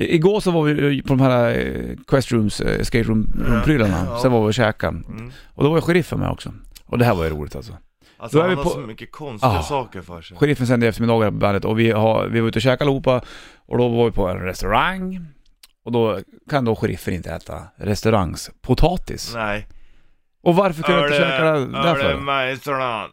Igår så var vi på de här eh, Quest Rooms, eh, Skate Room-prylarna. Ja. Sen var vi och käkade. Mm. Och då var ju sheriffen med också. Och det här var ju roligt alltså. Alltså Då är han vi har på- så mycket konstiga Ah. saker för sig. Sheriffen sände eftermiddagar på bandet och vi, har, vi var ute och käkade allihopa. Och då var vi på en restaurang. Och då kan då sheriffen inte äta restaurangspotatis. Nej. Och varför kunde jag inte käka det Hörru, därför? Majstrand.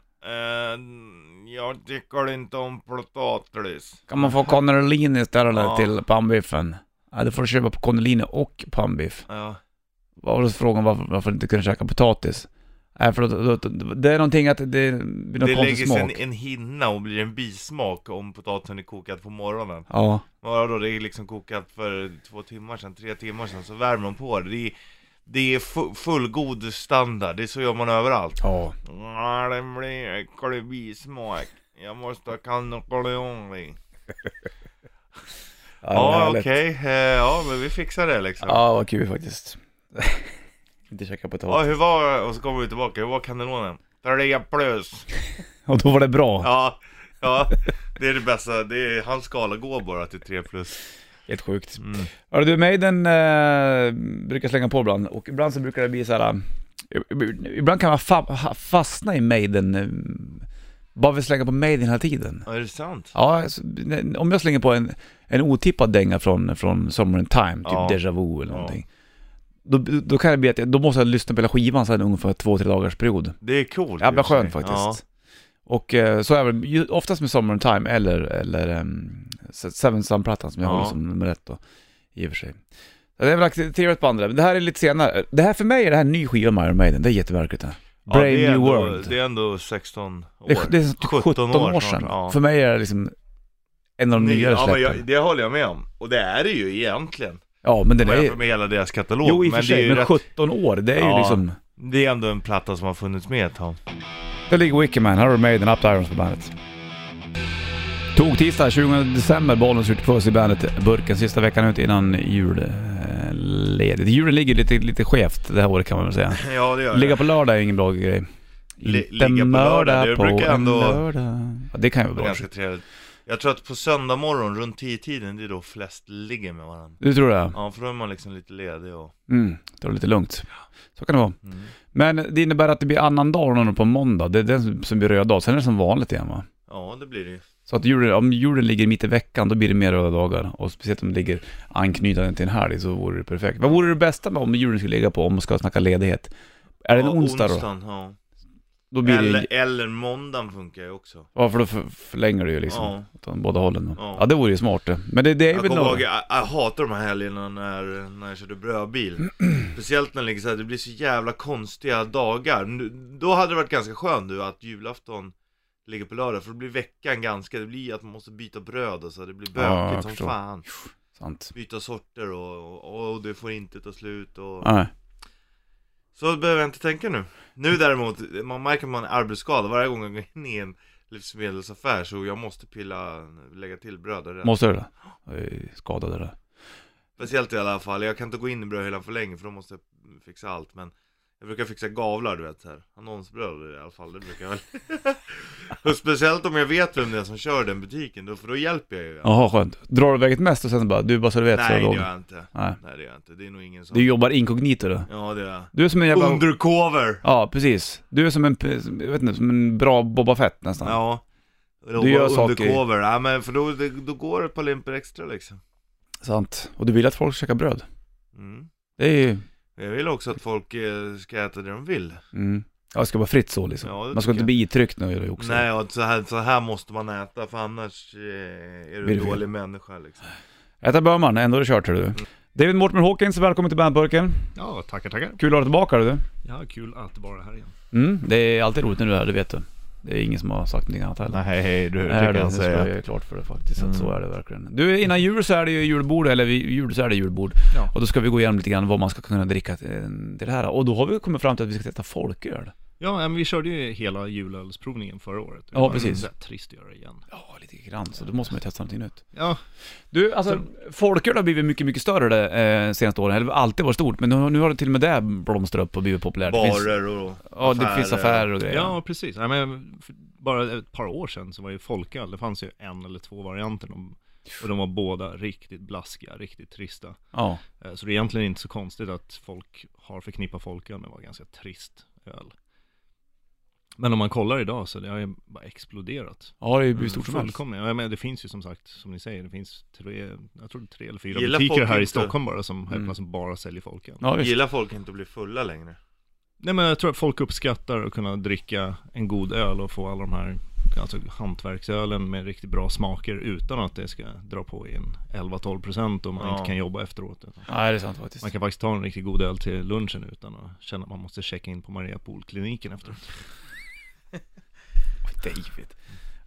Jag tycker inte om potatis. Kan man få cannellini istället Ja. till pannbiffen? Ja, då får du köpa cannellini och pannbiff. Ja. Vad var frågan varför, varför inte kunde käka potatis? Nej, för då, då, då, det är någonting att det blir någon Det konstig lägger sig en, smak. en hinna och blir en bismak om potatisen är kokad på morgonen. Ja, Vadå, det är liksom kokat för två timmar sedan, tre timmar sedan, så värmer de på det. Det är, det är fu- fullgod standard, det är så gör man överallt. ja. Ja, det blir äcklig bismak. Jag måste ha cannelloni. Ja, okej. Eh, Ja, men vi fixar det liksom. Ja, vad kul faktiskt. inte käka Ja, potatis. hur var, och så kommer vi tillbaka, hur var kannelonen? Tre plus. Och då var det bra. Ja, ja, det är det bästa. Det är, hans skala går bara till tre plus. Helt sjukt. Mm. Hörru du, Maiden eh, brukar slänga på ibland och ibland så brukar det bli så här. eh, Ibland kan man fa- fastna i Maiden, eh, bara vill slänga på Maiden hela tiden. Ja, är det sant? Ja, alltså, när- om jag slänger på en, en otippad dänga från, från Summer in Time, typ Ja. Deja Vu eller Ja. någonting. Då, då kan det bli att jag, då måste jag lyssna på hela skivan sen ungefär två, tre dagars period. Det är coolt. Jävla i och för skönt sig. faktiskt. Och eh, så är det oftast med Summer in Time eller, eller um, Seven Sun-plattan som jag Ja. håller som nummer ett då, i och för sig. Så Det är väl trevligt band det. Men det här är lite senare. Det här för mig är det här en ny skiva med Iron Maiden, det är jätteverkligt det här. Ja, Brave det är New ändå, World. Det är ändå 16 år. Det är, det är typ 17, år, sedan. ja. För mig är det liksom en av de Ny- nyare ja, men släppen. jag, det håller jag med om. Och det är det ju egentligen. Ja, men den är med hela deras katalog. Jo, i och för men det är sig, men rätt, 17 år, det är ju Ja. liksom... Det är ändå en platta som har funnits med ett tag. Där ligger Wickerman, här har du Maiden, Up Irons på bandet. Tog tisdag 20 december, bollen skjuter puss i bandet, burken sista veckan ut innan julledigt. Julen ligger lite, lite skevt det här året kan man väl säga. Ja, det gör Ligga det. på lördag är ingen bra grej. Inte ligga på lördag, det på brukar ändå- lördag. Ja, det kan ju Det vara är bra. ganska trevligt. Jag tror att på söndag morgon runt 10-tiden, det är då flest ligger med varandra. Du tror det? Ja, för då är man liksom lite ledig och... Mm, det var lite lugnt. Så kan det vara. Mm. Men det innebär att det blir annan dag på måndag. Det är den som- blir röd dag. Sen är det som vanligt igen va? Ja, det blir det ju. Så att julen, om julen ligger mitt i veckan, då blir det mer röda dagar. Och speciellt om det ligger anknytande till en helg så vore det perfekt. Vad vore det bästa med om julen skulle ligga på, om man ska snacka ledighet? Är det en ja, onsdag då? onsdagen, ja. Då blir Eller, det... eller måndagen funkar ju också. Ja, för då för, förlänger du ju liksom. Ja. Åt båda hållen. Ja. Ja. ja, det vore ju smart det. Men det, det är Jag väl ihåg, jag, jag hatar de här helgerna när, när jag körde brödbil Speciellt när det, liksom, så här, det blir så jävla konstiga dagar Nu, Då hade det varit ganska skönt du att julafton ligger på lördag För då blir veckan ganska, det blir att man måste byta bröd och så Det blir Ja, bökigt som förstår. fan Sant. Byta sorter och, och, och det får inte ta slut och... Nej. Så behöver jag inte tänka nu Nu däremot, man märker att man är arbetsskadad varje gång jag går in i en livsmedelsaffär Så jag måste pilla, lägga till bröd. Måste du det? Jag är skadad där. Speciellt i alla fall, jag kan inte gå in i brödhyllan för länge för då måste jag fixa allt men Jag brukar fixa gavlar du vet så här. Annonsbröd i alla fall, det brukar jag väl Och speciellt om jag vet vem det är som kör den butiken, då, för då hjälper jag ju Jaha, skönt. Drar du iväg mest och sen bara, du bara så du vet så Nej är det gör jag inte Nej. Nej det gör jag inte, det är nog ingen som Du jobbar inkognito du. Ja det är jag Du är som en jävla... Undercover! Ja, precis. Du är som en, jag vet inte, som en bra Boba Fett nästan. Ja Du gör saker- Undercover, ja men för då, då går det ett par limper extra liksom Sant. Och du vill att folk ska käka bröd. mm. Det är ju... Jag vill också att folk eh, ska äta det de vill Mm. Ja, det ska vara fritt så liksom. Ja, det Man ska tycker inte bli itryckt nu också. Nej och så här, så här måste man äta för annars eh, är du Blir det en fel. dålig människa liksom Äta bör man, ändå är det kört hör du. David Mortimer Hawkins, välkommen till Bandburken. Ja, tackar, tackar. Kul att ha dig tillbaka du. Ja, kul att vara här igen. Mm, det är alltid roligt när du är här, det vet du. Det är ingen som har sagt någonting annat heller. Nej, du, Nej, det, det ska jag göra klart för det faktiskt, att Mm. så är det verkligen. Du, innan jul så är det ju julbord, eller vid jul så är det julbord. Ja. Och då ska vi gå igenom lite grann vad man ska kunna dricka till det här. Och då har vi kommit fram till att vi ska testa folköl. Ja, men vi körde ju hela julölsprovningen förra året. Det Ja, var precis. Rätt trist att göra igen. Ja, lite grann. Så då måste man ju testa någonting nytt. Ja, Du, alltså folköl har blivit mycket, mycket större det eh, senaste åren. Eller alltid varit stort, men nu, nu har det till och med det blomstrat upp och blivit populärt. Finns, Barer och ja, det finns affärer och grejer. ja precis. Ja, men bara ett par år sedan så var ju folköl, det fanns ju en eller två varianter. De Och de var båda riktigt blaskiga, riktigt trista. Ja. Eh, Så det är egentligen inte så konstigt att folk har förknippat folköl med att vara ganska trist öl. Men om man kollar idag så det har ju bara exploderat. Ja, det är ju hur stort som helst. Ja, men det finns ju som sagt, som ni säger, det finns tre, jag tror tre eller fyra Gillar butiker här i inte- Stockholm bara som, Mm. mm. som bara säljer folköl. Ja. Gillar folk inte att bli fulla längre? Nej men jag tror att folk uppskattar att kunna dricka en god öl och få alla de här Alltså hantverksölen med riktigt bra smaker utan att det ska dra på i en 11-12% och man Ja. inte kan jobba efteråt. Nej, det är sant faktiskt. Man kan faktiskt ta en riktigt god öl till lunchen utan att känna att man måste checka in på Maria Pool-kliniken efteråt. David.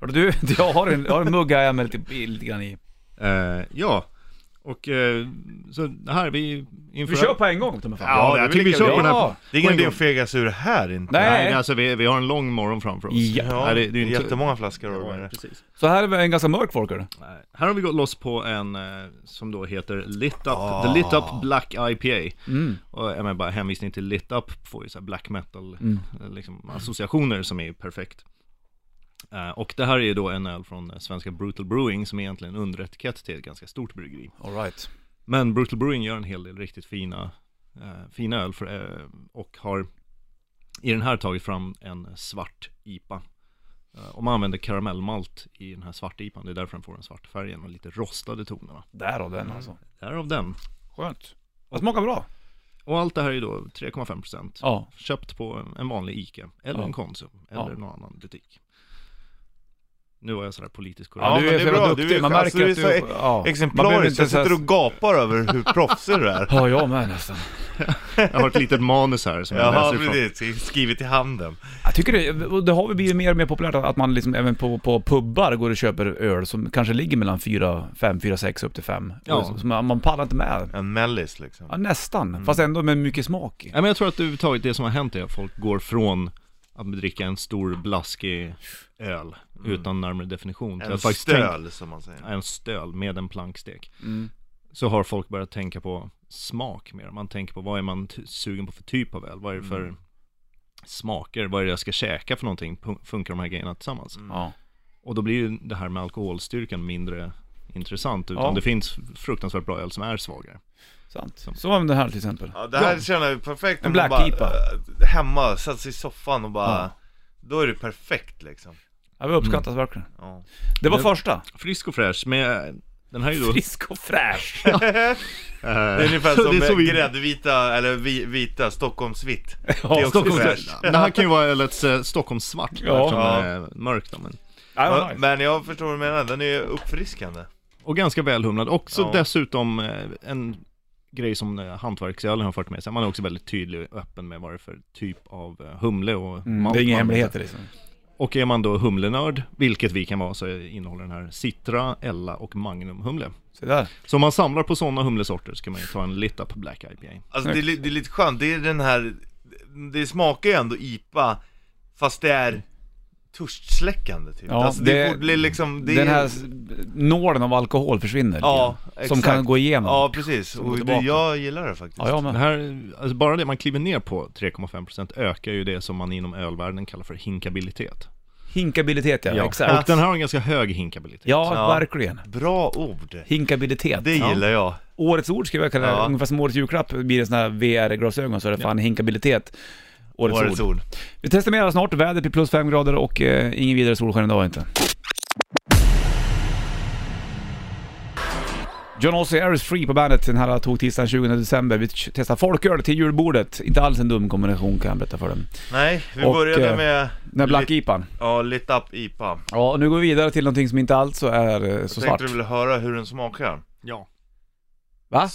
Hörru du, jag har en, jag har en mugg här med lite, lite grann i. Eh, ja, och eh, så här vi inför... Vi kör på en gång, ta mig fan. Ja, Ja, jag tycker vi kör på den här. Ja. Det är ingen idé att fega sig ur det här inte. Nej. Nej, alltså vi, vi har en lång morgon framför oss. Ja. Ja, Nej, det, det- är inte- jättemånga flaskor Ja, med det. precis. Så här är vi en ganska mörk folköl. Nej. Här har vi gått loss på en eh, som då heter Lit Up, Ah. The Lit Up Black IPA. Mm. Och jag menar bara hänvisning till Lit Up får ju så här black metal Mm. eh, liksom, associationer som är perfekt. Eh, och det här är ju då en öl från eh, svenska Brutal Brewing som är egentligen en underetikett till ett ganska stort bryggeri. All right. Men Brutal Brewing gör en hel del riktigt fina, eh, fina öl för, eh, och har i den här tagit fram en svart IPA. Eh, och man använder karamellmalt i den här svarta IPAn, det är därför den får den svarta färgen och lite rostade tonerna. Därav den alltså. Därav den. Skönt. Det smakar bra. Och allt det här är då 3,5% Ja. Köpt på en vanlig ICA, eller Ja. en Konsum, eller Ja. någon annan butik. Nu var jag sådär politisk Ja, Ja, du men är det så är jävla bra. duktig. Du är- Man alltså, märker du att är du... så Ja. Man behöver Exemplariskt, inte jag sitter och gapar över hur proffsig du är. Ja, jag med nästan. Jag har ett litet manus här som jag Jaha, läser ifrån. Skrivit i handen. Jag tycker det, det har väl blivit mer och mer populärt att man liksom även på, på pubbar går och köper öl som kanske ligger mellan 4, 5, 4, 6 upp till 5. Ja. Så man, man pallar inte med. En mellis liksom. Ja, nästan. Fast ändå med mycket smak. Ja, men jag tror att överhuvudtaget det som har hänt är att folk går från att dricka en stor blaskig öl utan närmare definition En stöl som man säger. en stöl med en plankstek. Mm. Så har folk börjat tänka på smak mer. Man tänker på vad är man sugen på för typ av öl? Vad är det för smaker? Vad är det jag ska käka för någonting? Funkar de här grejerna tillsammans? Ja. Och då blir ju det här med alkoholstyrkan mindre intressant. Utan Ja. det finns fruktansvärt bra öl som är svagare. Sant. Så var det här till exempel. Ja, det här Ja. känner jag perfekt En Black bara, äh, Hemma, satt sig i soffan och bara Ja. Då är det perfekt liksom Ja, vi uppskattas verkligen. ja. Det var Det- första. Frisk och fräsch med den här är ju då... Frisk och fräsch. eh, Det är ungefär det som är så vi- gräddvita, eller vi, vita, Stockholmsvitt Det är Ja, också Stockholms... fräsch. Det här kan ju vara ölets eh, Stockholmssvart Ja. eftersom Ja. den är mörk då, men... ja, Ja. Men jag förstår vad du menar, den är uppfriskande Och ganska välhumlad. Också Ja. dessutom eh, en grej som eh, hantverksölen har fört med sig. Man är också väldigt tydlig och öppen med vad det är för typ av eh, humle och Mm, malt det är inga hemligheter liksom. Och är man då humlenörd, vilket vi kan vara, så innehåller den här Citra, Ella och Magnum humle. Så där. Så om man samlar på sådana humlesorter så kan man ju ta en Lit Up Black IPA. Alltså det är, det är lite skönt, det är den här Det smakar ju ändå IPA Fast det är törstsläckande typ Ja, alltså, det, det- det blir liksom det Den är, här nålen av alkohol försvinner Ja, grann. Som exakt. kan gå igenom. Ja precis, och det, jag gillar det faktiskt Ja, jag Det med. här, alltså bara det man kliver ner på 3,5% ökar ju det som man inom ölvärlden kallar för hinkabilitet. Hinkabilitet ja, Och exakt. den här har en ganska hög hinkabilitet. Ja, Ja. verkligen. Bra ord! Hinkabilitet. Det ja. gillar jag Årets ord skulle jag kalla det. Ja. Ungefär som årets julklapp blir det sådana här VR-glasögon så är det fan hinkabilitet. Årets, Årets ord. ord Vi testar mer snart. Vädret blir plus fem grader och eh, ingen vidare solsken idag inte. John Ossie, Air is Free på bandet den här tog tisdagen 20 december. Vi testar folköl till julbordet. Inte alls en dum kombination kan jag berätta för dem. Nej, vi Och, började eh, med Den här Black lit, IPAn. Ja, Lit Up IPA Ja, och nu går vi vidare till någonting som inte alls så är eh, Jag så tänkte svart. du ville höra hur den smakar Ja. Va?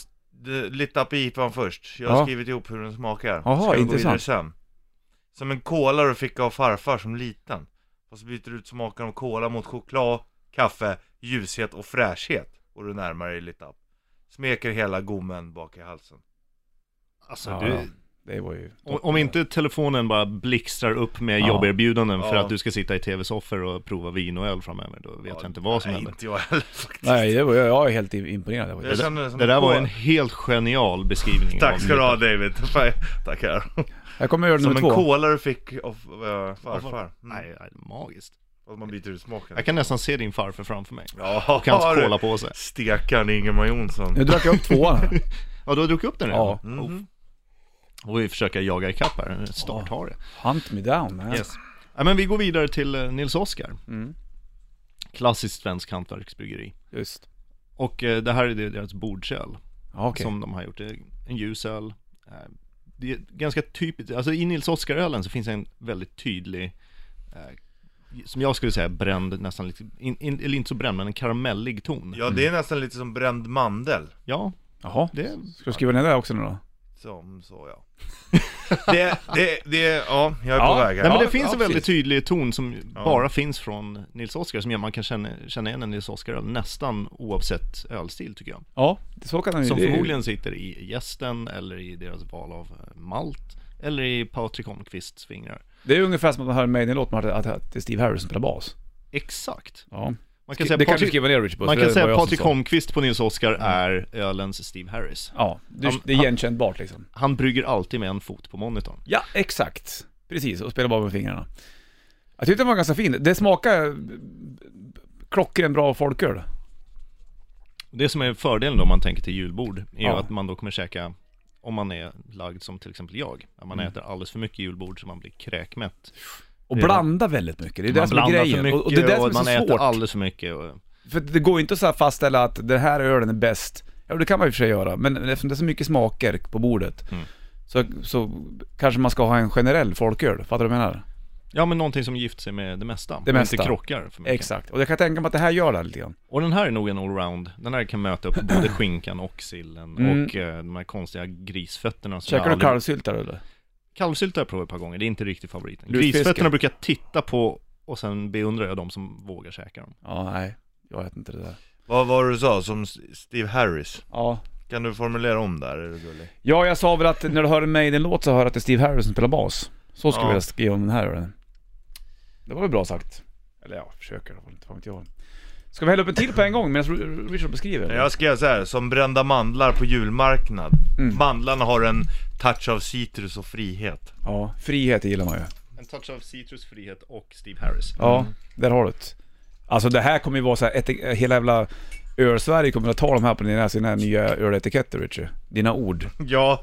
Lit Up IPA först, jag Ja. har skrivit ihop hur den smakar Jaha, Ska jag gå intressant. vidare sen Som en cola du fick av farfar som liten Fast byter du ut smaken av cola mot choklad, kaffe, ljushet och fräschhet Och du närmar dig Lit Up Smeker hela gommen bak i halsen Alltså Ja, du, ja. Det var ju... om, om inte telefonen bara blixtrar upp med Ja. jobberbjudanden för Ja. att du ska sitta i tv-soffor och prova vin och öl framöver, då vet jag inte vad som Nej, händer. inte jag heller faktiskt Nej, det var, jag, är helt imponerad. Jag det som Det där var en helt genial beskrivning Tack ska du ha. David, tackar Jag kommer göra Som nummer en två. cola du fick av uh, farfar mm. Nej, nej, magiskt. Att man byter ut smaken. Jag kan nästan se din farfar framför mig. Ja, Och hans du. colapåse. Stekaren Ingemar Jonsson. Nu drack jag upp tvåan här. Ja, du har druckit upp den redan? Ja. Mhm. Och vi försöker jaga ikapp här, en starthare. Hunt me down man. Yes. Ja, men vi går vidare till eh, Nils Oskar. Mm. Klassiskt svensk hantverksbryggeri. Just. Och eh, det här är det- deras bordsöl Ja, Okej. som de har gjort. Det är en ljusöl. Eh, Det är ganska typiskt, alltså i Nils Oskar-ölen så finns en väldigt tydlig eh, som jag skulle säga bränd nästan lite, in, in, eller inte så bränd men en karamellig ton. Ja, det är nästan lite som bränd mandel. Ja, Jaha. det, Ska du skriva ner det också nu då? Som så ja. det, det, det, ja, jag är Ja. på väg här. Nej men det Ja, finns ja, en väldigt precis. tydlig ton som Ja. bara finns från Nils Oskar som gör att man kan känna, känna igen en Nils Oskar nästan oavsett ölstil tycker jag. Ja, så kan den ju... Som förmodligen sitter i gästen eller i deras val av malt eller i Patrik Holmqvists fingrar. Det är ungefär som att man hör en Maiden-låt med att, att det är Steve Harris som spelar bas. Exakt. Ja. Man kan det säga, kan du Patrik, skriva ner Richard man kan det säga Patrik. Mm. Holmqvist på Nils Oskar är ölens Steve Harris. Ja, du, Han- det är igenkännbart liksom. Han brygger alltid med en fot på monitorn. Ja, exakt. Precis, och spelar bara med fingrarna. Jag tyckte den var ganska fin. Det smakar klockren bra folköl. Det som är fördelen då om man tänker till julbord är Ja. att man då kommer käka om man är lagd som till exempel jag, att man Mm. äter alldeles för mycket julbord så man blir kräkmätt. Och blanda väldigt mycket. Det är det man som är grejen. mycket och, det är det som är man så äter svårt. alldeles för mycket. Och, För det går inte att så här fastställa att den här ölen är bäst. Ja, det kan man och för sig göra. Men eftersom det är så mycket smaker på bordet. Mm. Så, så kanske man ska ha en generell folköl. Fattar du vad jag menar? ja men någonting som gifter sig med det mesta. Det mesta. inte krockar för mycket. Exakt. Och jag kan tänka mig att det här gör det lite grann. Och den här är nog en allround. Den här kan möta upp både skinkan och sillen Mm. och eh, de här konstiga grisfötterna som Käkar du aldrig- kalvsylta eller? Kalvsylta har jag provat ett par gånger, det är inte riktigt favoriten. Grisfötterna brukar jag titta på och sen beundrar jag de som vågar käka dem. Ja, nej. Jag äter inte det där. Vad var det du sa? Som Steve Harris? Ja. Kan du formulera om där? Är du gullig? Ja, jag sa väl att när du hör en Maiden-låt så hör du att det är Steve Harris som spelar bas. Så skulle Ja. jag skriva om den här. Det var väl bra sagt. Eller ja, försöker i inte fan vet jag. Ska vi hälla upp en till på en gång medan Richard beskriver? Jag skrev så här, som brända mandlar på julmarknad. Mm. Mandlarna har en touch av citrus och frihet. Ja, frihet gillar man ju. En touch av citrusfrihet och Steve Harris. Ja, där har du det. Alltså det här kommer ju vara så här, etik- hela jävla Öl-Sverige kommer att ta de här på dina, sina nya öletiketter Richard. Dina ord. Ja,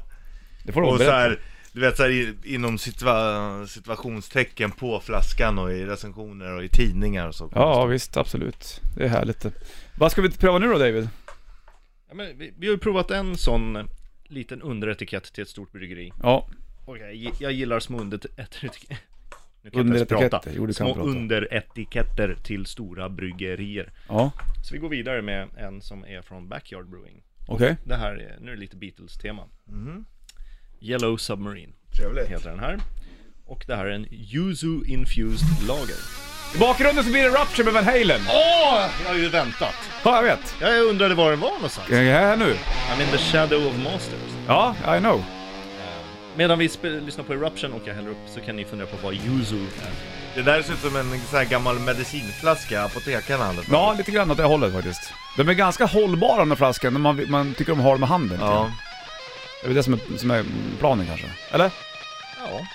Det får de och så berätta. här, du vet så här, i- inom situa situationstecken på flaskan och i recensioner och i tidningar och så. Ja, visst, absolut. Det är härligt. Vad ska vi pröva nu då David? Ja, men vi, vi har ju provat en sån liten underetikett till ett stort bryggeri. Ja, Och jag, jag gillar små underetiketter. Nu kan jag inte ens underetiketter. prata. Jo, du kan Små prata. underetiketter till stora bryggerier. Ja, Så vi går vidare med en som är från Backyard Brewing. okej. Det här är, nu är det lite Beatles-tema. Mhm. Yellow Submarine Trevligt. heter den här. Och det här är en Yuzu Infused Lager. I bakgrunden så blir det Rupture med Van Halen. Åh! Jag har ju väntat. Ja, jag vet. Jag undrade var den var någonstans. Jag är här nu. I'm in the shadow of masters. Ja, I know. Medan vi lyssnar på Eruption och jag häller upp så kan ni fundera på vad Yuzu är. Det där ser ut som en sån här gammal medicinflaska apotekarna hade. Ja, lite grann åt det hållet faktiskt. De är ganska hållbara de där flaskorna, man, man tycker de har dem i handen. Ja. Det är väl det som är, som är planen kanske. Eller? Ja.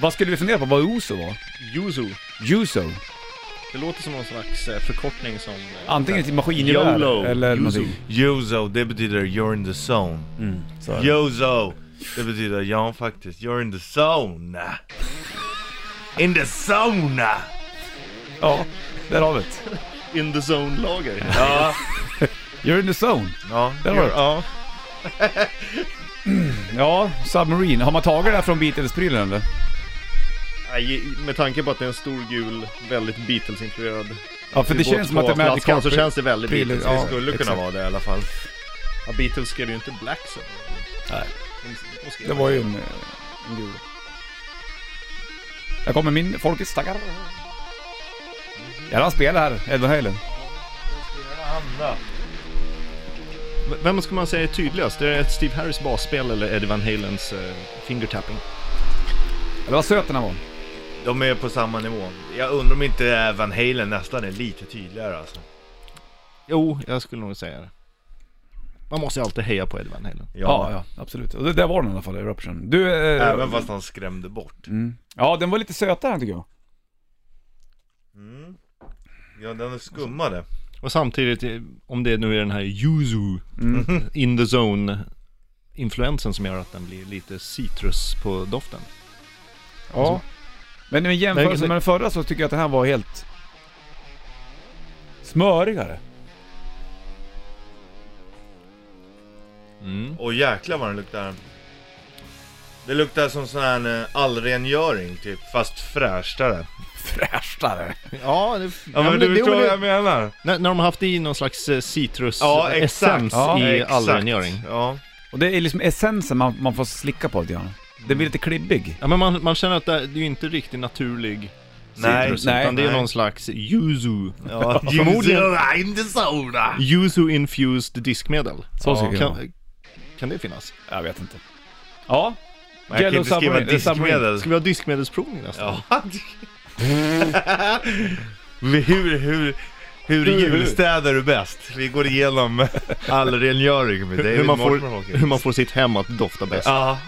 Vad skulle vi fundera på vad Uso var? Yuzu. Juso? Det låter som någon slags eh, förkortning som... eh, Antingen till maskingevär eller Yuzu. någonting. Yozo, det betyder you're in the zone. Mm, så är det. Yozo, det betyder ja faktiskt, you're in the zone. In the zone! Ja, där har vi det. In the zone lager. Ja, You're in the zone. ja, Där var det. ja. Ja, Submarine. Har man tagit det här från Beatles-prylen eller? Nej, Med tanke på att det är en stor gul, väldigt Beatles-influerad Ja, för det känns som att det är Magic Carl så Carpet- känns det väldigt prylen, Beatles. ja. Det skulle kunna exakt. vara det i alla fall. Ja, Beatles skrev ju inte Black Sun. Nej. De, Det var ju en, en gul. Där kommer min folkets stackare. Ja, han spelar här, Edwin Halen. Anna. Vem ska man säga är tydligast? Är det Steve Harris basspel eller Eddie Van Halens uh, fingertapping? Eller vad söt den här var. De är på samma nivå. Jag undrar om inte Van Halen nästan är lite tydligare alltså. Jo, jag skulle nog säga det. Man måste ju alltid heja på Eddie Van Halen. Ja, ja, absolut. Och det där var den i alla fall, Eruption. Du... Eh, Även fast han skrämde bort. mm. Ja, den var lite sötare tycker jag. Mm. Ja, den är skummade. Och samtidigt, eh, om det nu är den här yuzu Mm. in the zone influensen som gör att den blir lite citrus på doften. Ja. Men i jämförelse med den förra så tycker jag att den här var helt smörigare. Mm. Och jäklar vad den luktar. Det luktar som sån här eh, allrengöring typ, fast fräschare. Fräschare. Ja, det, Ja, men det- du det- förstår vad jag menar? när, när de har haft i någon slags eh, citrus Ja, eh, Ja, i exakt. all rengöring. Ja. Och det är liksom essensen man, man får slicka på lite grann. Det blir lite klibbig. Ja men man, man känner att det, det är ju inte riktigt naturlig Nej, citrus, nej, utan det är nej. någon slags yuzu. Ja, Förmodligen- soda. Yuzu infused diskmedel. Så Ja, ut. Kan, kan det finnas? Jag vet inte. Ja. Jag kan Yellow inte skriva Submarine- diskmedel. Ska vi ha diskmedelsprovning nästan? Ja. hur, hur, hur julstädar du bäst? Vi går igenom all rengöring med David hur, man får, hur man får sitt hem att dofta bäst. Ja.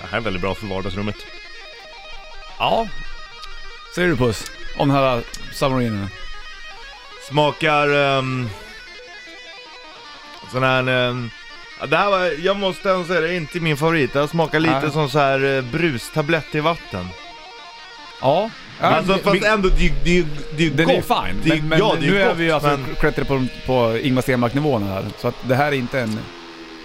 Det här är väldigt bra för vardagsrummet. Ja. Säger du Puss? Om den här submarinen. Smakar... Um, sån här... Um, det här var, jag måste ändå säga, det är inte min favorit. Det här smakar lite Nej. som så här uh, brustablett i vatten. Ja. Ja alltså fast ändå, det, är ju- det, är ju- det är ju Den gott. är ju fine, Det är- men, men ja, det är nu ju är gott, vi ju alltså men- klättrar på, på Ingmar Stenmark-nivån här. Så att det här är inte en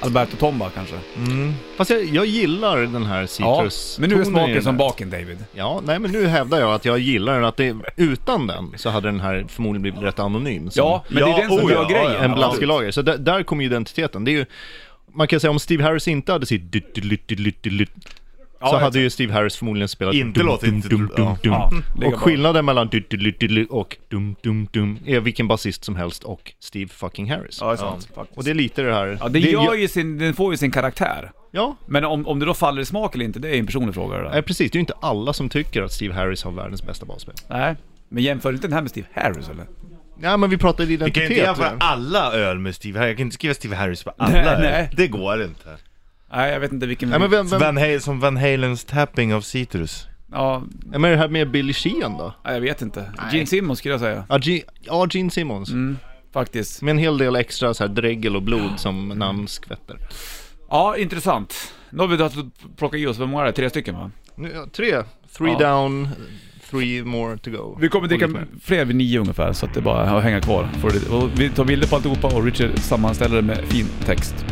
Alberto Tomba kanske. Mm. Fast jag, jag gillar den här citrus men nu är smaken som baken David. Ja, nej men nu hävdar jag att jag gillar den, att det, utan den så hade den här förmodligen blivit rätt anonym. som Ja, men det Ja, är den som oh gör ja, grejen. ja, ja. En Ja, blaskelager. Så där, där kommer ju identiteten. Det är ju, man kan säga om Steve Harris inte hade sitt dytt, dytt, dytt, dytt, dytt, Ja, så hade ju Steve Harris förmodligen spelat Inte dum, låtit- dum, dum, dum, ja. dum. Ja, ligga Och skillnaden mellan dytt och dum, dum, dum är vilken basist som helst och Steve fucking Harris. Ja, det är sant. Och det är lite det här... Ja, det gör ju sin, den får ju sin karaktär. Ja, Men om, om det då faller i smak eller inte, det är en personlig fråga det där. nej, precis. Det är ju inte alla som tycker att Steve Harris har världens bästa basspel. Nej. Men jämför inte den här med Steve Harris eller? Ja, men vi pratar Vi kan identitet. inte jämföra alla öl med Steve Harris. Jag kan inte skriva Steve Harris på alla Nej, öl. nej. Det går inte. Nej, jag vet inte vilken... Nej, men vem, vem, Van Halen, som Van Halens tapping av citrus. Ja, ja, men det här med Billy Sheehan då? nej, jag vet inte. Gene Simmons skulle jag säga. Ja, Ge, ja Gene Simmons. Mm, faktiskt. Med en hel del extra så här dregel och blod som namnskvätter. Ja, intressant. Nu har vi då plockat i oss, vad många är det? Tre stycken va? Nu, ja, tre. Three Ja. down, three more to go. Vi kommer dricka Och lite mer. fler vid nio ungefär, så att det bara är att hänga kvar. Får det- och vi tar bilder på alltihopa och Richard sammanställer det med fin text.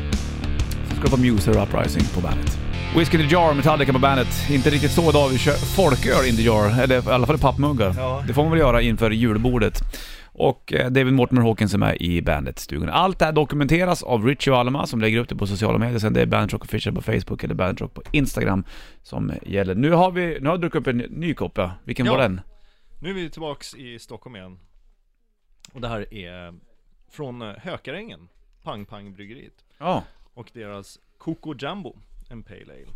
Ska det vara Muse och Uprising på bandet. Whiskey in the Jar, Metallica på bandet. Inte riktigt så idag, vi kör folköl in the jar, eller i alla fall pappmuggar. Ja. Det får man väl göra inför julbordet. Och eh, David Mortimer Hawkins är med i bandet-stugan. Allt det här dokumenteras av Richie Alma som lägger upp det på sociala medier. Sen det är Bandit Rock Official på Facebook eller Bandit Rock på Instagram som gäller. Nu har vi, nu har jag druckit upp en ny kopp ja. Vilken Ja. var den? Nu är vi tillbaks i Stockholm igen. Och det här är från eh, Hökarängen, Pang Pang bryggeriet. Ja. Och deras Coco Jumbo, en Pale Ale.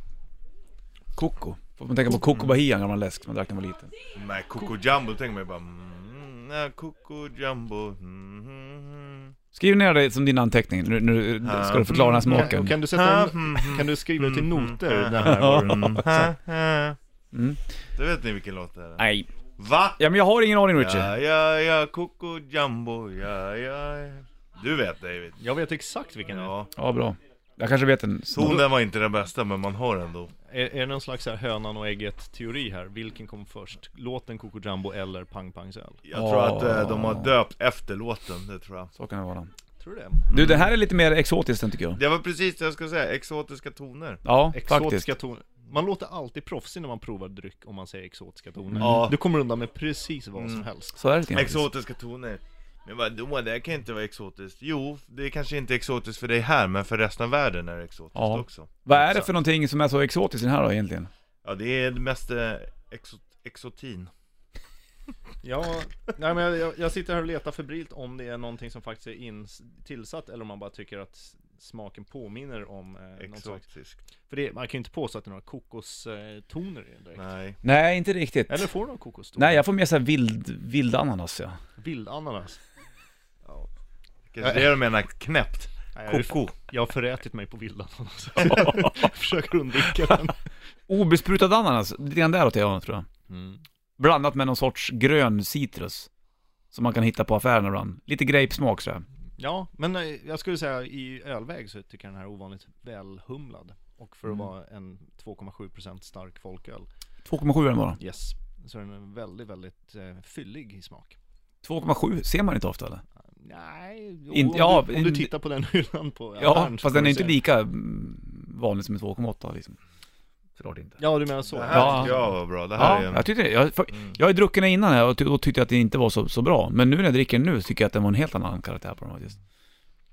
Coco. Får man tänka på Coco Bahia, en gammal läsk som man drack när man var liten. Nej, Coco Jumbo, tänker man ju bara mm, nej, Coco Jumbo mm, mm, Skriv ner det som din anteckning, nu, nu ska du förklara den här smaken. Kan, du sätta en, kan du skriva till noter det här? Mm. Mm. Då vet ni vilken låt det är. Nej. Va? Ja men jag har ingen aning Richie. Ja, ja, ja, Coco Jumbo, ja, ja. Du vet David. Jag vet exakt vilken det är. Ja bra. Jag kanske vet en. Tonen var inte den bästa, men man har ändå. Är, är det någon slags så här hönan och ägget teori här? Vilken kom först? Låten Coco Jumbo eller Pang Pangs öl? Jag tror att eh, de har döpt efter låten, det tror jag. Så kan det vara. Tror du det? Du det här är lite mer exotiskt än tycker jag. Det var precis det jag skulle säga, exotiska toner. Ja, faktiskt. Exotiska toner. Man låter alltid proffsig när man provar dryck om man säger exotiska toner. Ja. Du kommer undan med precis vad som Mm. helst. Så är det. Exotiska toner. Men vadå, det kan inte vara exotiskt. Jo, det är kanske inte exotiskt för dig här, men för resten av världen är det exotiskt Ja. också. Vad är det för någonting som är så exotiskt i den här då egentligen? Ja, det är det mest eh, exo exotin. Ja, nej men jag, jag, sitter här och letar febrilt om det är någonting som faktiskt är in, tillsatt eller om man bara tycker att smaken påminner om eh, någon Exotiskt. För det, man kan ju inte påstå att det är några kokostoner i den direkt. Nej. Nej, inte riktigt. Eller får du några kokostoner? Nej, jag får mer såhär vild, vild ananas ja. Vildananas. Ja. Kanske det du menar knäppt. Koko. jag har förätit mig på jag försöker undvika den. Obesprutad ananas, lite grann däråt jag tror jag. Mm. Blandat med någon sorts grön citrus. Som man kan hitta på affären ibland. Lite grapesmak så. här. Ja, men eh, jag skulle säga i ölväg så tycker jag den här är ovanligt välhumlad. Och för att Mm. vara en 2,7% stark folköl, 2,7 är den bara. yes, så är den väldigt, väldigt eh, fyllig i smak. 2,7 ser man inte ofta eller? Nej, jo, Inte- om, ja, du, om du in- tittar på den hyllan på Ja, så fast den är inte se. lika vanlig som en 2,8 liksom. Såklart inte. Ja, du menar så. Det här Ja. tycker jag var bra. Det här Ja, är en... jag tyckte det. Jag, för, Mm. jag har ju druckit den innan här och då tyckte jag att det inte var så, så bra. Men nu när jag dricker den nu tycker jag att den var en helt annan karaktär på den faktiskt.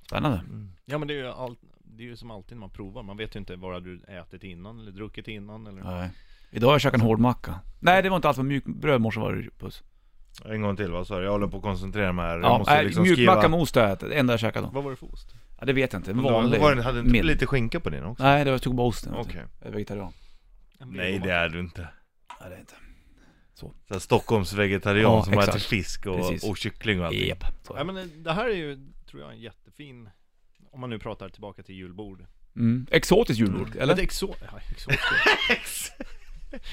Spännande. Mm. Ja men det är ju allt, det är ju som alltid när man provar, man vet ju inte vad du ätit innan eller druckit innan eller Nej. Idag har jag käkat en hård macka. Nej, det var inte alls vad mjuk bröd morse var det puss. En gång till, vad sa du? Jag håller på att koncentrera mig här. Jag Ja, måste nej, liksom mjukmacka skriva... med ost har jag ätit. Det enda jag käkade då. Vad var det för ost? Ja, det vet jag inte. En vanlig. var det, hade du inte mild. lite skinka på din också? Nej, det var, jag tog bara osten. Okej. Jag är vegetarian. Nej det är du inte. Nej, det är inte. Så här, Stockholms vegetarian Ja, som exakt. äter fisk och, Precis. och kyckling och allting. Så är Ja det. men eh, det här är ju, tror jag, en jättefin om man nu pratar tillbaka till julbord. Mm. Exotiskt julbord, eller? Ett exo... Ja, exotiskt.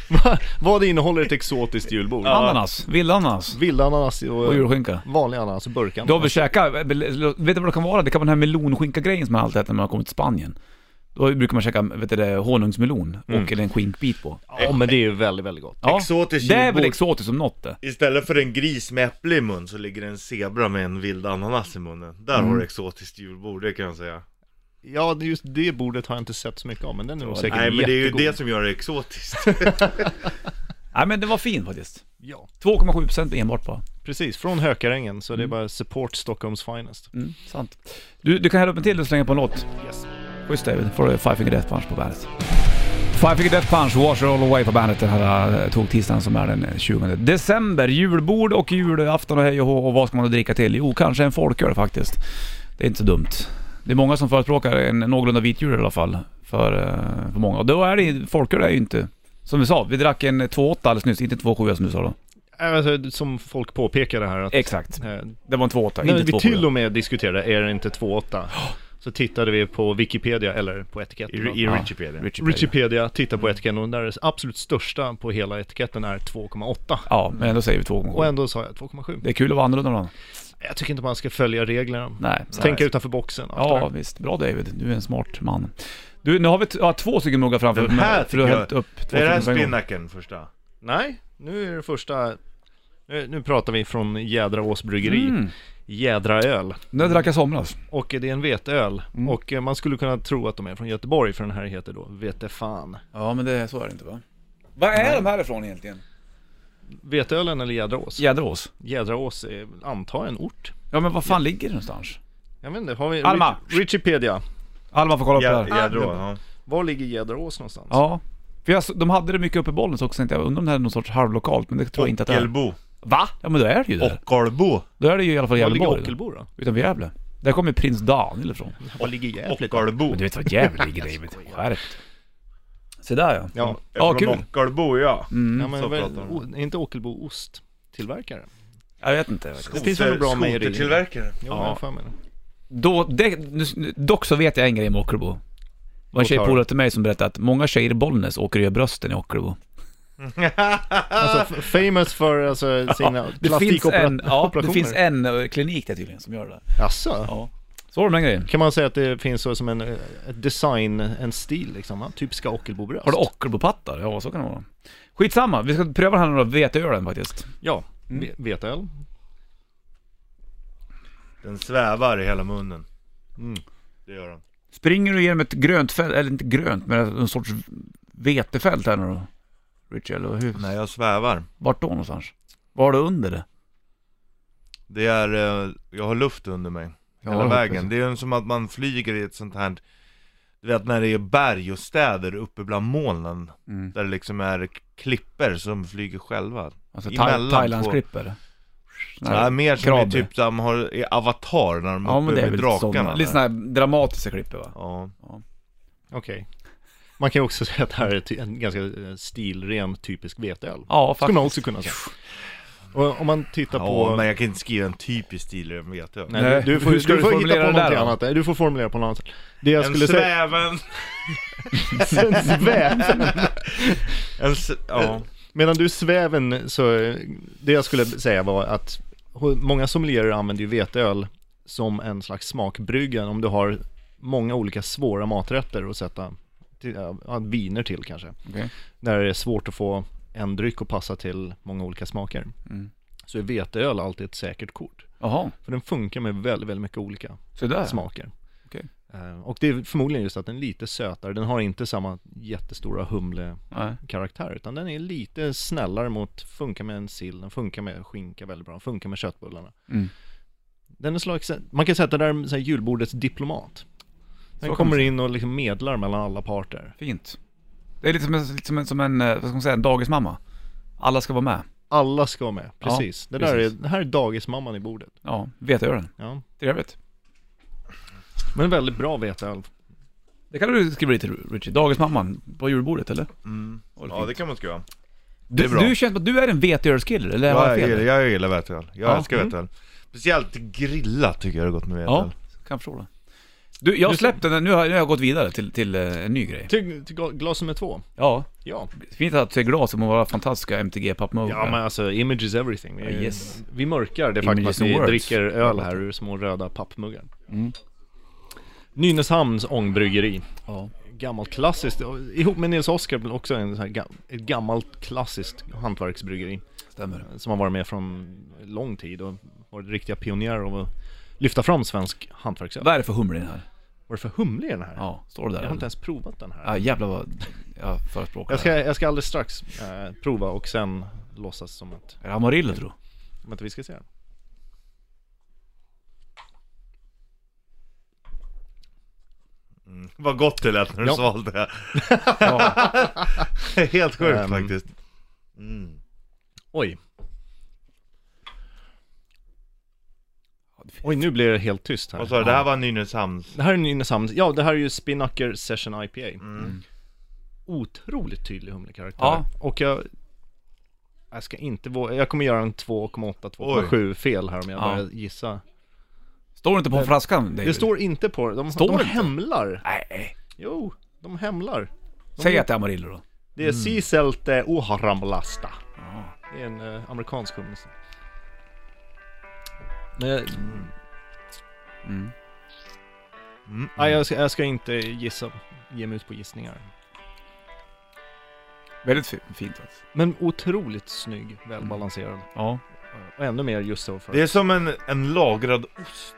Va- Vad innehåller ett exotiskt julbord? Ananas. Vildananas. Vildananas och, Och julskinka. vanlig ananas och burkananas. Du har väl käkat, vet du vad det kan vara? Det kan vara den här melonskinka-grejen som man alltid äter när man kommer till Spanien. Då brukar man käka, vet du det, honungsmelon Mm. och en skinkbit på. Ja men det är ju väldigt, väldigt gott. Ja, Exotiskt det är väl julbord. exotiskt som något det. Istället för en gris med äpple i mun så ligger det en zebra med en vild ananas i munnen. Där Mm. har du exotiskt julbord, det kan jag säga. Ja, det- just det bordet har jag inte sett så mycket av, men den är nog säkert Nej men det är ju jättegod. det som gör det exotiskt. Nej men det var fin faktiskt. Ja, 2,7% enbart bara. precis. Från Hökarängen, så det är Mm. bara support Stockholms finest. Mm, sant. Du, du kan hälla upp en till och slänga på en låt. Yes. Schysst David, får du Five Finger Death Punch på bandet. Five Finger Death Punch, Wash It All Away på bandet den här eh, tog-tisdagen som är den 20 december. Julbord och julafton och hej och hå, och vad ska man då dricka till? Jo, kanske en folköl faktiskt. Det är inte så dumt. Det är många som förespråkar en någorlunda vit jul i alla fall. För, eh, för många. Och då är det folköl är ju inte... Som vi sa, vi drack en 2,8 alldeles nyss, inte 2,7 som du sa då. Alltså, som folk påpekade här att Exakt. eh, Det var en 2,8, när inte vi 2,7. till och med diskuterade, är det inte 2.8? Så tittade vi på Wikipedia, eller på I, etiketten. i Ja. Wikipedia. Richie Wikipedia, titta på etiketten och där det absolut största på hela etiketten är 2,8. Ja, men ändå säger vi 2,7. Och ändå sa jag 2,7. Det är kul att vara annorlunda då. Jag tycker inte man ska följa reglerna. Nej. Tänka utanför boxen. Ja, där. visst. Bra David. Du är en smart man. Du, nu har vi ja, två stycken muggar framför Den här För du har hällt upp två Det är den spinnaken första. Nej, nu är det första nu, nu pratar vi från Jädraås bryggeri, Mm. Jädraöl. Den drack jag somras. Och det är en veteöl. Mm. Och eh, man skulle kunna tro att de är från Göteborg, för den här heter då Vetefan. Ja, men det, så är det inte va? Vad är de härifrån egentligen? Veteölen eller Jädraås? Jäderås? Jädraås är, antar jag, en ort. Ja, men vad fan ligger det någonstans? Jag vet inte, har vi... Alma. Rich- Wikipedia. Alma får kolla upp det här. Jädrå, Ah, ja. Var ligger Jädraås någonstans? Ja. För jag, de hade det mycket uppe i Bollnäs också, jag undrar om det här är någon sorts halvlokalt, men det tror jag inte att det är. Ockelbo. Va? Ja men då är det ju där. Ockelbo. Då är det ju i alla fall Var ligger Gävleborg. Ockelbo då? Utanför Gävle. Där kommer prins Daniel ifrån. Var ligger Gävle? Ockelbo. Men du vet vad Gävle ligger David? Skärpt. Se där ja. Ja, Ja, Från kul. Ockelbo ja. Mm. ja men så väl, pratar de. o, är inte Ockelbo osttillverkare? Jag vet inte. Det finns väl bra mejeri? Skotertillverkare. Jo, Ja. jag har för mig det. Då, det, dock så vet jag en grej med Ockelbo. Det var en tjejpolare till mig som berättade att många tjejer i Bollnäs åker och gör brösten i Ockelbo. Alltså famous för alltså, sina Det finns en, ja, det finns en eh, klinik där tydligen som gör det. Jaså? Ja. Så var det med grejen. Kan man säga att det finns så som en eh, design, en stil liksom, va? typiska Ockelbobröst? Har du Ockelbo-pattar? Ja, så kan det vara. Skitsamma, vi ska pröva den här då, veteölen faktiskt. Ja, Mm. ve- veteöl. Den svävar i hela munnen. Mm. Det gör den. Springer du genom ett grönt fält, eller inte grönt, men en sorts vetefält här nu då? Richie, eller hur? Nej, jag svävar. Vart då någonstans? Vad har du under det? Det är, eh, jag har luft under mig. Ja, hela det vägen. Det är ju som att man flyger i ett sånt här Du vet när det är berg och städer uppe bland molnen Mm. Där det liksom är klipper som flyger själva Alltså thai, Thailandsklipper? Nej, mer som är typ som har, i Avatar när de Ja uppe men det är med drakarna lite sådana här dramatiska klipper va? Ja, Okej. Man kan ju också säga att det här är en ganska eh, stilren typisk veteöl. Ja Skulle man faktiskt. också kunna säga. Och om man tittar ja på... men jag kan inte skriva en typisk stil, jag vet jag Nej, Nej, du, du får, hur ska du du får hitta formulera på det där någonting annat. Du får formulera på något annat sätt. Det jag En skulle säga... sväven! En sväv. En s- ja, Medan du sväven, så det jag skulle säga var att många sommelierer använder ju veteöl som en slags smakbrygga om du har många olika svåra maträtter att sätta till, ja, viner till kanske. Okej. Där det är svårt att få en dryck att passa till många olika smaker. Mm. Så är veteöl alltid ett säkert kort. Jaha, För den funkar med väldigt, väldigt mycket olika så där. smaker. Okej. Eh, Och det är förmodligen just att den är lite sötare, den har inte samma jättestora humle Nej. karaktär utan den är lite snällare mot, funkar med en sill, den funkar med skinka väldigt bra, funkar med köttbullarna. Mm. Den är slags, man kan säga att det där är så här julbordets diplomat. Den kommer in och liksom medlar mellan alla parter. Fint. Det är lite som en, lite som en, som en eh, vad ska man säga, en dagismamma. Alla ska vara med. Alla ska vara med, Ja, precis. det, där är, precis. det här är dagismamman i bordet. Ja, veteölen. Ja. Trevligt. Men väldigt bra veteöl. Det kan du skriva lite Richie. Dagismamman på julbordet eller? Mm. Ja, det är Ja det kan man skriva. Du, är bra. du känns att du är en veteölskille, eller Ja, jag jag, fel? gillar, jag gillar veteöl. Jag Ja, älskar mm. veteöl. Speciellt grillat tycker jag det är gott med veteöl. Ja, kan förstå det. Du, jag har Du- släppt den, nu har, nu har jag gått vidare till, till eh, en ny grej. Till, till gla- glas nummer två. Ja, Ja. fint att se glas som våra fantastiska MTG pappmuggar. Ja men alltså, image is everything. Vi, Ja, yes. vi mörkar det faktum att vi words. dricker öl här ur små röda pappmuggar. Mm. Nynäshamns ångbryggeri. Ja. Gammalt klassiskt, och ihop med Nils Oskar också en sån här, ga- ett gammalt klassiskt hantverksbryggeri. Stämmer. Som har varit med från lång tid och varit riktiga pionjärer av att lyfta fram svensk hantverksöl. Vad är det för humle i den här? Vad är det för humle i den här? Ja, står det där? Jag har inte ens provat den här. Ja jävlar vad jag förespråkar Jag ska, jag ska alldeles strax eh, prova och sen låtsas som att, Är det Amarillo tror som att vi ska se den. Mm. Vad gott det lät när du Ja. svalde det. Ja. Helt sjukt Ehm. faktiskt. Mm. Oj. Oj, nu blir det helt tyst här. Vad sa du, det här var Nynäshamns? Det här är Nynäshamns, ja det här är ju Spinnaker Session IPA. Mm. Otroligt tydlig humlekaraktär. Ja. Och jag, jag ska inte våga, jag kommer göra en 2,8, 2,7 fel här om jag Ja. börjar gissa. Står det inte på Det- flaskan David? Det står inte på de, Står de inte? hämlar. Nej. Jo, de hämlar. De, Säg att det är Amarillo då. Det är Siselte Oharamlasta. Ja. Det är en eh, amerikansk humle. Men jag, Mm. Mm. nej, jag, ska, jag ska inte gissa, ge mig ut på gissningar. Väldigt fi- fint faktiskt. Men otroligt snygg, välbalanserad. Ja. Och ännu mer just så för Det är som en, en lagrad ost.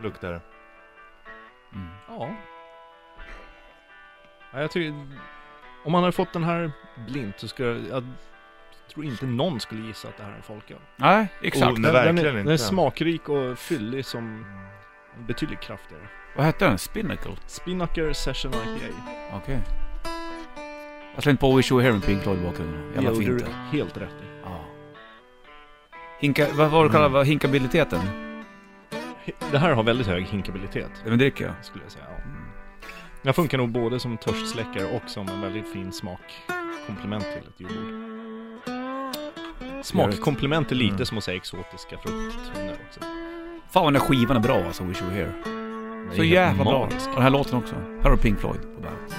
Luktar det. Mm. Ja. ja jag tycker, om man hade fått den här blint så skulle jag, jag tror inte någon skulle gissa att det här är en folköl. Nej, exakt. Oh, nej. Den, verkligen den, är, den är smakrik och fyllig som betydligt kraftigare. Vad hette den? Spinnacle? Spinnaker Session IPA. Okej. Jag slängde på Wish You Were Here med Pink Floyd i bakgrunden. Jävla Det fint du helt rätt i. Ja. Hinka, vad var det kallade Mm. hinkabiliteten? Det här har väldigt hög hinkabilitet, Det men dricker jag. skulle jag säga. Ja. Den funkar nog både som törstsläckare och som en väldigt fin smakkomplement till ett julbord. Smakkomplement är lite Mm. som att säga exotiska frukttoner också. Fan vad den här skivan är bra alltså, Wish You Were Here. Så jävla bra. Och den här låten också. Här har du Pink Floyd på bandet.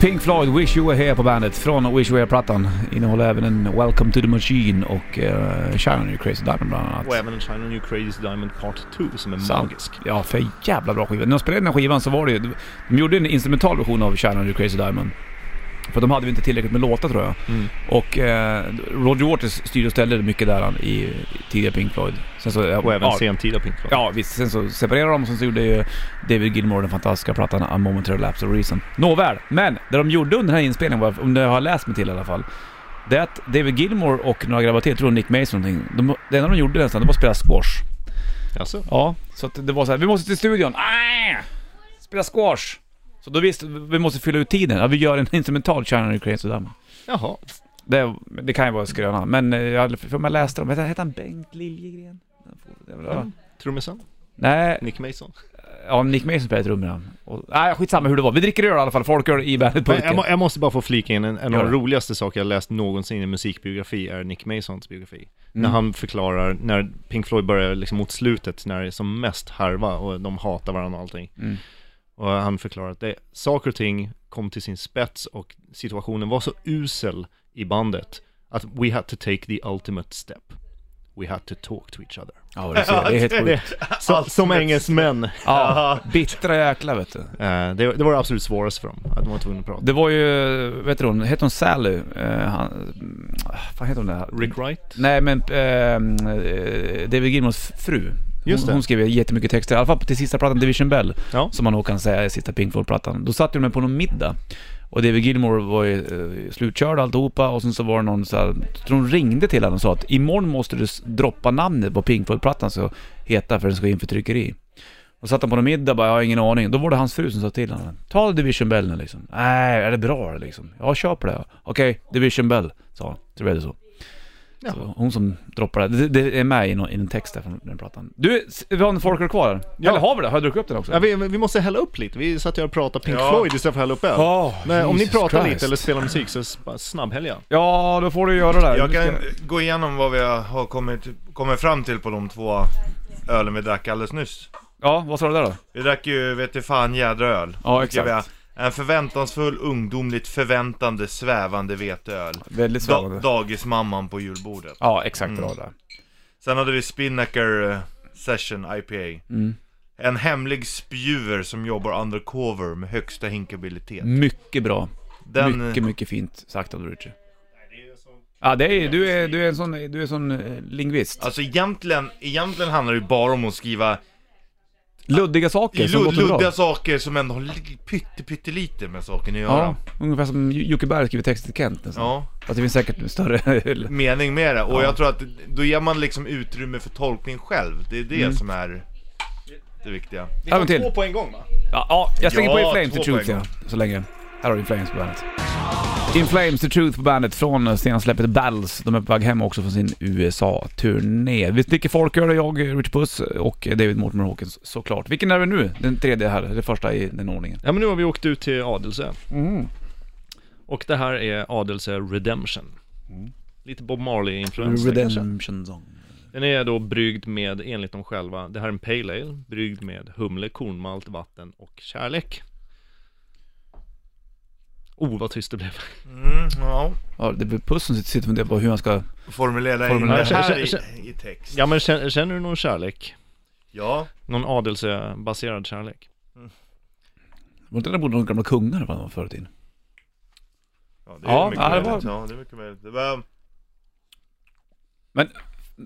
Pink Floyd, Wish You Were Here på bandet från Wish You Were Here-plattan. Innehåller även en Welcome to the Machine och uh, Shine on Your Crazy Diamond bland annat. Och även en China New Crazy Diamond Part 2 som är Sant. magisk. Ja, för jävla bra skiva. När de spelade den här skivan så var det ju... De gjorde en instrumental version av Shine on Your Crazy Diamond. För de hade ju inte tillräckligt med låtar tror jag. Mm. Och eh, Roger Waters styrde och ställde mycket där i i tidiga Pink Floyd. Sen så, Och även ja, sentida Pink Floyd. Ja visst, sen så separerade de och sen så gjorde ju David Gilmour den fantastiska plattan A Momentary Lapse of Reason. Nåväl, men det de gjorde under den här inspelningen om det har jag läst mig till i alla fall, det är att David Gilmour och några grabbar till, jag tror Nick Mason någonting, de, det enda de gjorde nästan, det var att spela squash. Alltså, Ja, så att det var så här, vi måste till studion, ah! spela squash! Så då visste vi, vi måste fylla ut tiden, ja, vi gör en instrumental China Crazy Diamond. jaha. Det, det kan ju vara skröna, men eh, jag, för jag läste dem, hette han Bengt Liljegren? Ja. Trummisen? Nej, Nick Mason? Ja, Nick Mason spelade trummorna. Och, nej, skitsamma hur det var. Vi dricker öl i alla fall, folköl i bandet Men jag, må, jag måste bara få flika in, en, en av de roligaste saker jag läst någonsin i musikbiografi är Nick Masons biografi. Mm. När han förklarar, när Pink Floyd börjar liksom mot slutet, när det är som mest harva och de hatar varandra och allting. Mm. Och han förklarar att det, saker och ting kom till sin spets och situationen var så usel i bandet att we had to take the ultimate step. We had to talk to each other. Ja, det, ser, det är helt sjukt. Så, som engelsmän. Ja, bittra jäklar vet du. Eh, det, det var det absolut svåraste för dem, att de var tvungna att prata. Det var ju, vet du hon, hette hon Sally? Eh, han, vad heter hon där? Rick Wright? Nej men eh, David Gilmours fru. Just hon, hon skrev jättemycket texter, i alla fall till sista plattan Division Bell. Ja. Som man nog kan säga är sista Pink Floyd-plattan. Då satt de med på någon middag. Och David Gilmour var ju eh, slutkörd alltihopa och sen så var det någon så här, tror hon ringde till honom och sa att imorgon måste du droppa namnet på Pink Floyd-plattan ska heta för den ska in för tryckeri. Och satt han på någon middag bara, jag har ingen aning. Då var det hans fru som sa till honom. Ta Division Bell nu liksom. Nej, är det bra liksom? Ja, kör på det. Okej, Division Bell, sa han. Så blev det så. Ja. så. Hon som droppade det. det. Är med i, någon, i en text där från den plattan. Du, vi har en folköl kvar. Ja. Eller har vi det? Har jag druckit upp den också? Ja, vi, vi måste hälla upp lite, vi satt ju och pratade Pink Ja. Floyd istället för att hälla upp öl. Ja, Men om ni pratar Christ. lite eller spelar musik så snabbhälja. Ja, då får du göra det. Jag kan gå igenom vad vi har kommit, kommit fram till på de två ölen vi drack alldeles nyss. Ja, vad sa du där då? Vi drack ju, vet du fan, jädra öl. Ja, exakt. En förväntansfull, ungdomligt förväntande, svävande veteöl. Väldigt Da svävande. dagismamman på julbordet. Ja, exakt Mm. bra där. Sen hade vi Spinnaker eh, Session IPA. Mm. En hemlig spjuver som jobbar undercover med högsta hinkabilitet. Mycket bra. Den, Mycket, mycket fint sagt av Richie. Ja, det är, du, är, du är en sån, du är en sån eh, lingvist. Alltså egentligen, egentligen handlar det ju bara om att skriva Luddiga saker som låter luddiga bra. saker som ändå har li- pytte, pyttelite med saken att Ja, göra. ungefär som Jocke Berg skriver texter till Kent nästan. Ja, Fast det finns säkert större... mening med det. Och Ja. jag tror att då ger man liksom utrymme för tolkning själv. Det är det Mm. som är det viktiga. Vi tar till. två på en gång va? Ja, ja jag slänger Ja, på In Flames två the Truth poäng. ja, så länge. Här har du In Flames på bandet. In Flames the Truth på bandet från släppet Battles. De är på väg hem också från sin USA-turné. Vi dricker folköl, jag, Rich Puss och David Mortimer Hawkins såklart. Vilken är det nu? Den tredje här, eller första i den ordningen. Ja men nu har vi åkt ut till Adelse. Mm. Och det här är Adelse Redemption. Mm. Lite Bob Marley-influens kanske. Redemption Song. Den är då bryggd med, enligt dem själva, det här är en Pale Ale, bryggd med humle, kornmalt, vatten och kärlek. Oh, vad tyst det blev. Mm, ja. Ja, det blir Puss som sitter och funderar på hur han ska... Formulera, Formulera. in det här i, i text. Ja men känner, känner du någon kärlek? Ja. Någon adelsebaserad kärlek? Var inte det borde någon gamla kungar var förr i tiden? Ja, det är Ja, mycket ja, det möjligt. var- Ja, det är mycket möjligt. Det var...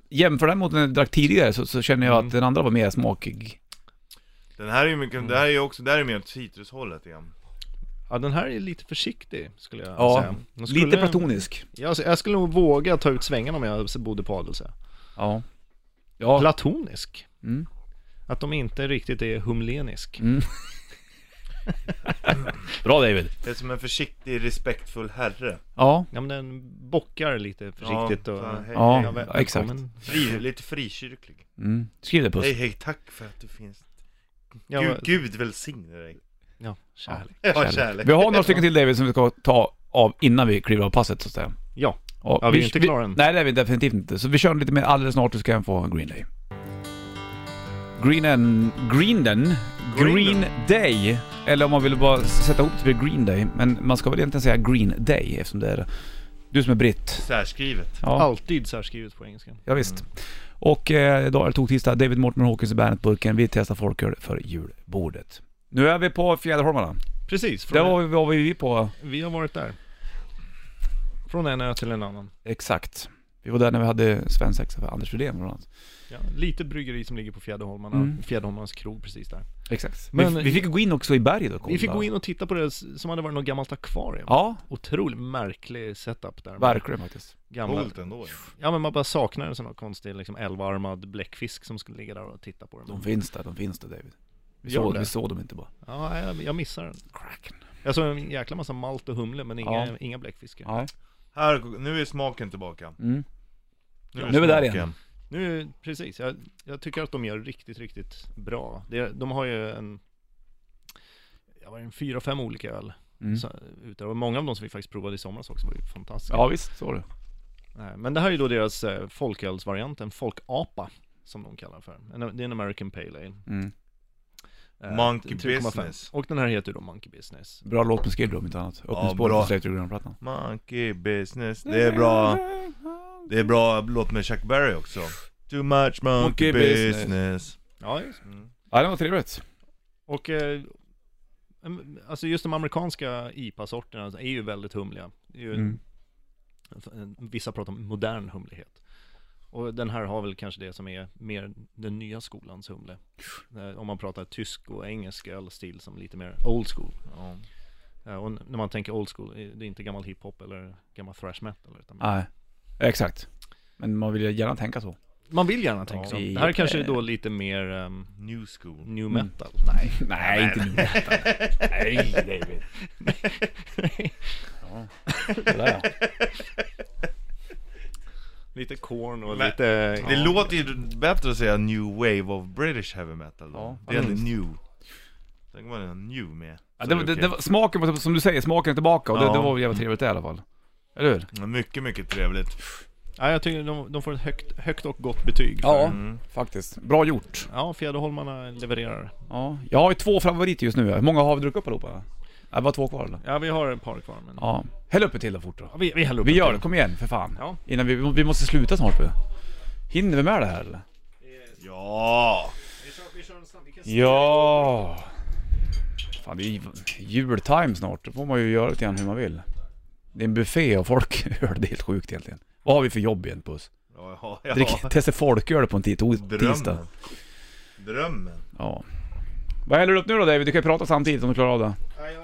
Jämför den mot den jag drack tidigare så, så känner jag Mm. att den andra var mer smakig. Den här är ju mycket, det här är ju också, det här är mer åt citrushållet igen. Ja den här är lite försiktig skulle jag Ja, säga. Jag skulle, Lite platonisk. Jag, jag skulle nog våga ta ut svängarna om jag bodde på Adelse. Ja. Ja. Platonisk. Mm. Att de inte riktigt är humlenisk. Mm. Bra David. Det är som en försiktig, respektfull herre. Ja, Ja men den bockar lite försiktigt och... så, hej, Ja, hej. väl- ja, exakt. Fri, lite frikyrklig. mm. skriv det Puss. Hej hej, tack för att du finns. Ja, Gud, men- Gud välsigne dig. Ja, kärlek. Ja, kärlek. Vi har några stycken till David som vi ska ta av innan vi kliver av passet så att säga. Ja, Och Ja, vi är inte klara än. Nej det är vi definitivt inte. Så vi kör lite mer alldeles snart, du ska jag få Green Day. Greenen, Greenden, Green Green Day. Eller om man vill bara sätta ihop det till Green Day. Men man ska väl egentligen säga Green Day eftersom det är du som är britt. Särskrivet. Ja, alltid särskrivet på engelska. ja visst. Och eh, idag är det tog-tisdag. David Mortimer Hawkins i Bandet-burken. Vi testar folköl för julbordet. Nu är vi på Fjäderholmarna. Precis, Där var vi, var vi på vi har varit där. Från en ö till en annan. Exakt. Vi var där när vi hade svensexa för Anders Rydén bland annat. Ja, lite bryggeri som ligger på Fjäderholmarna, Mm. Fjäderholmarnas krog precis där. Exakt. Men- vi, vi fick gå in också i berget och kolla. Vi fick gå in och titta på det som hade varit något gammalt akvarium. Ja, Otroligt märklig setup där. verkligen faktiskt. Gamla... Coolt ändå. Ja men man bara saknar en sån här konstig liksom elvarmad bläckfisk som skulle ligga där och titta på den. De finns där, de finns där David. Vi, såg, det? vi såg dem inte bara. Ja, jag, jag missar den. Kraken. Jag såg en jäkla massa malt och humle men inga, Ja. inga bläckfiskar. Ja. Här, nu är smaken tillbaka. Mm. Nu Nu är vi där igen. Nu, precis, jag, jag tycker att de gör riktigt, riktigt bra. Det, de har ju en, jag var en fyra, fem olika öl Mm. så, och många av dem som vi faktiskt provade i somras också var ju fantastiska. Ja visst, så var det. Nej, Men det här är ju då deras eh, folkölsvariant, en folkapa som de kallar för. En, det är en American Pale Ale. Mm. Eh, Monkey 3,5. Business. Och den här heter ju då Monkey Business. Bra låt med Skid om inte annat. Öppningsspåret bra. på Slate Ground-plattan. Monkey business, det är bra Det är bra låt med Chuck Berry också Too much monkey, Monkey business. business, Ja, just. Mm. Ja, det var trevligt. Och eh, alltså just de amerikanska IPA-sorterna är ju väldigt humliga. Ju, Mm. Vissa pratar om modern humlighet. Och den här har väl kanske det som är mer den nya skolans humle. Eh, Om man pratar tysk och engelsk ölstil som lite mer old school. Ja. Eh, Och när man tänker old school, eh, det är inte gammal hiphop eller gammal thrash metal. Utan Nej, exakt. Men man vill ju gärna tänka så. man vill gärna tänka Ja. så. Det här kanske är då lite mer ehm, New school new Mm. metal. Nej. Nej, inte nu. Nej, David. Ja. Sådär. Lite corn och Men- lite... Det låter ju bättre att säga new wave of British heavy metal då. Ja, Det är ja, en new Tänk om man är new med Ja, det, var- det, det var, smaken var, som du säger, smaken är tillbaka och det, Ja. det var jävligt trevligt det i alla fall. Eller hur? Ja, Mycket, mycket trevligt Ja, jag tycker de, de får ett högt, högt och gott betyg. för- Ja. mm. Faktiskt. Bra gjort. Ja, Fjäderholmarna levererar. Ja. Jag har ju två favoriter just nu. Hur många har vi druckit upp allihopa? Ja, Det var två kvar eller? Ja, vi har ett par kvar men... Ja. Häll upp ett till då fort då. Ja, vi, vi häller upp Vi gör till. det, kom igen för fan. Ja. Innan vi, vi måste sluta snart nu. Hinner vi med det här eller? Ja! Vi kör, vi kör en snabb, vi kan Ja. Fan det är ju jultime snart, då får man ju göra lite grann hur man vill. Det är en buffé och folköl, det är helt sjukt egentligen. Vad har vi för jobb igen Puss? Ja, ja, ja. Drick, testa folköl på en tis- tisdag. Drömmen Drömmen Ja. Vad häller du upp nu då David? Du kan ju prata samtidigt om du klarar av det. Nej, jag,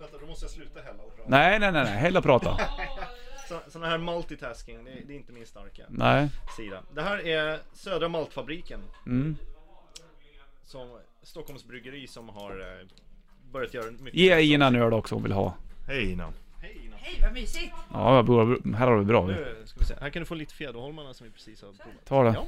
vänta, då måste jag sluta hälla och prata. Nej, nej, nej, nej. Och prata. Så, sån här multitasking, det, det är inte min starka Nej. sida. Det här är Södra Maltfabriken, Mm. som Stockholms bryggeri som har eh, börjat göra mycket. Ge Ina en öl också om vill ha. Hej Ina Hej Ina. Hej vad mysigt! Ja, bra, här har vi bra. Nu ska vi se, här kan du få lite Fjäderholmarna som vi precis har provat. Ta det. Ja.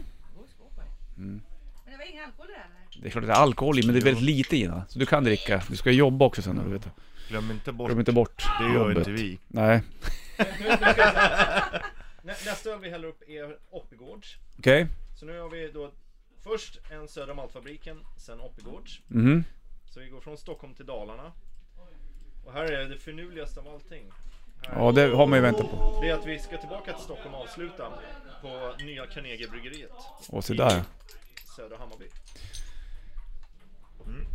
Mm. Men det var ingen alkohol i det här eller? Det är klart det är alkohol i, men det är väldigt lite Ina. Så du kan dricka. Du ska jobba också sen, du vet. Glöm inte bort Glöm inte bort Det gör jobbet. inte vi Nej. Nä, nästa öl vi häller upp är Oppigårds. Okej. Så nu har vi då först en Södra Maltfabriken, sen Oppigårds. Mhm. Så vi går från Stockholm till Dalarna. Och här är det finurligaste av allting. Här Ja, det har man ju väntat på. Det är att vi ska tillbaka till Stockholm och avsluta på nya Carnegiebryggeriet. Och så där. Södra Hammarby.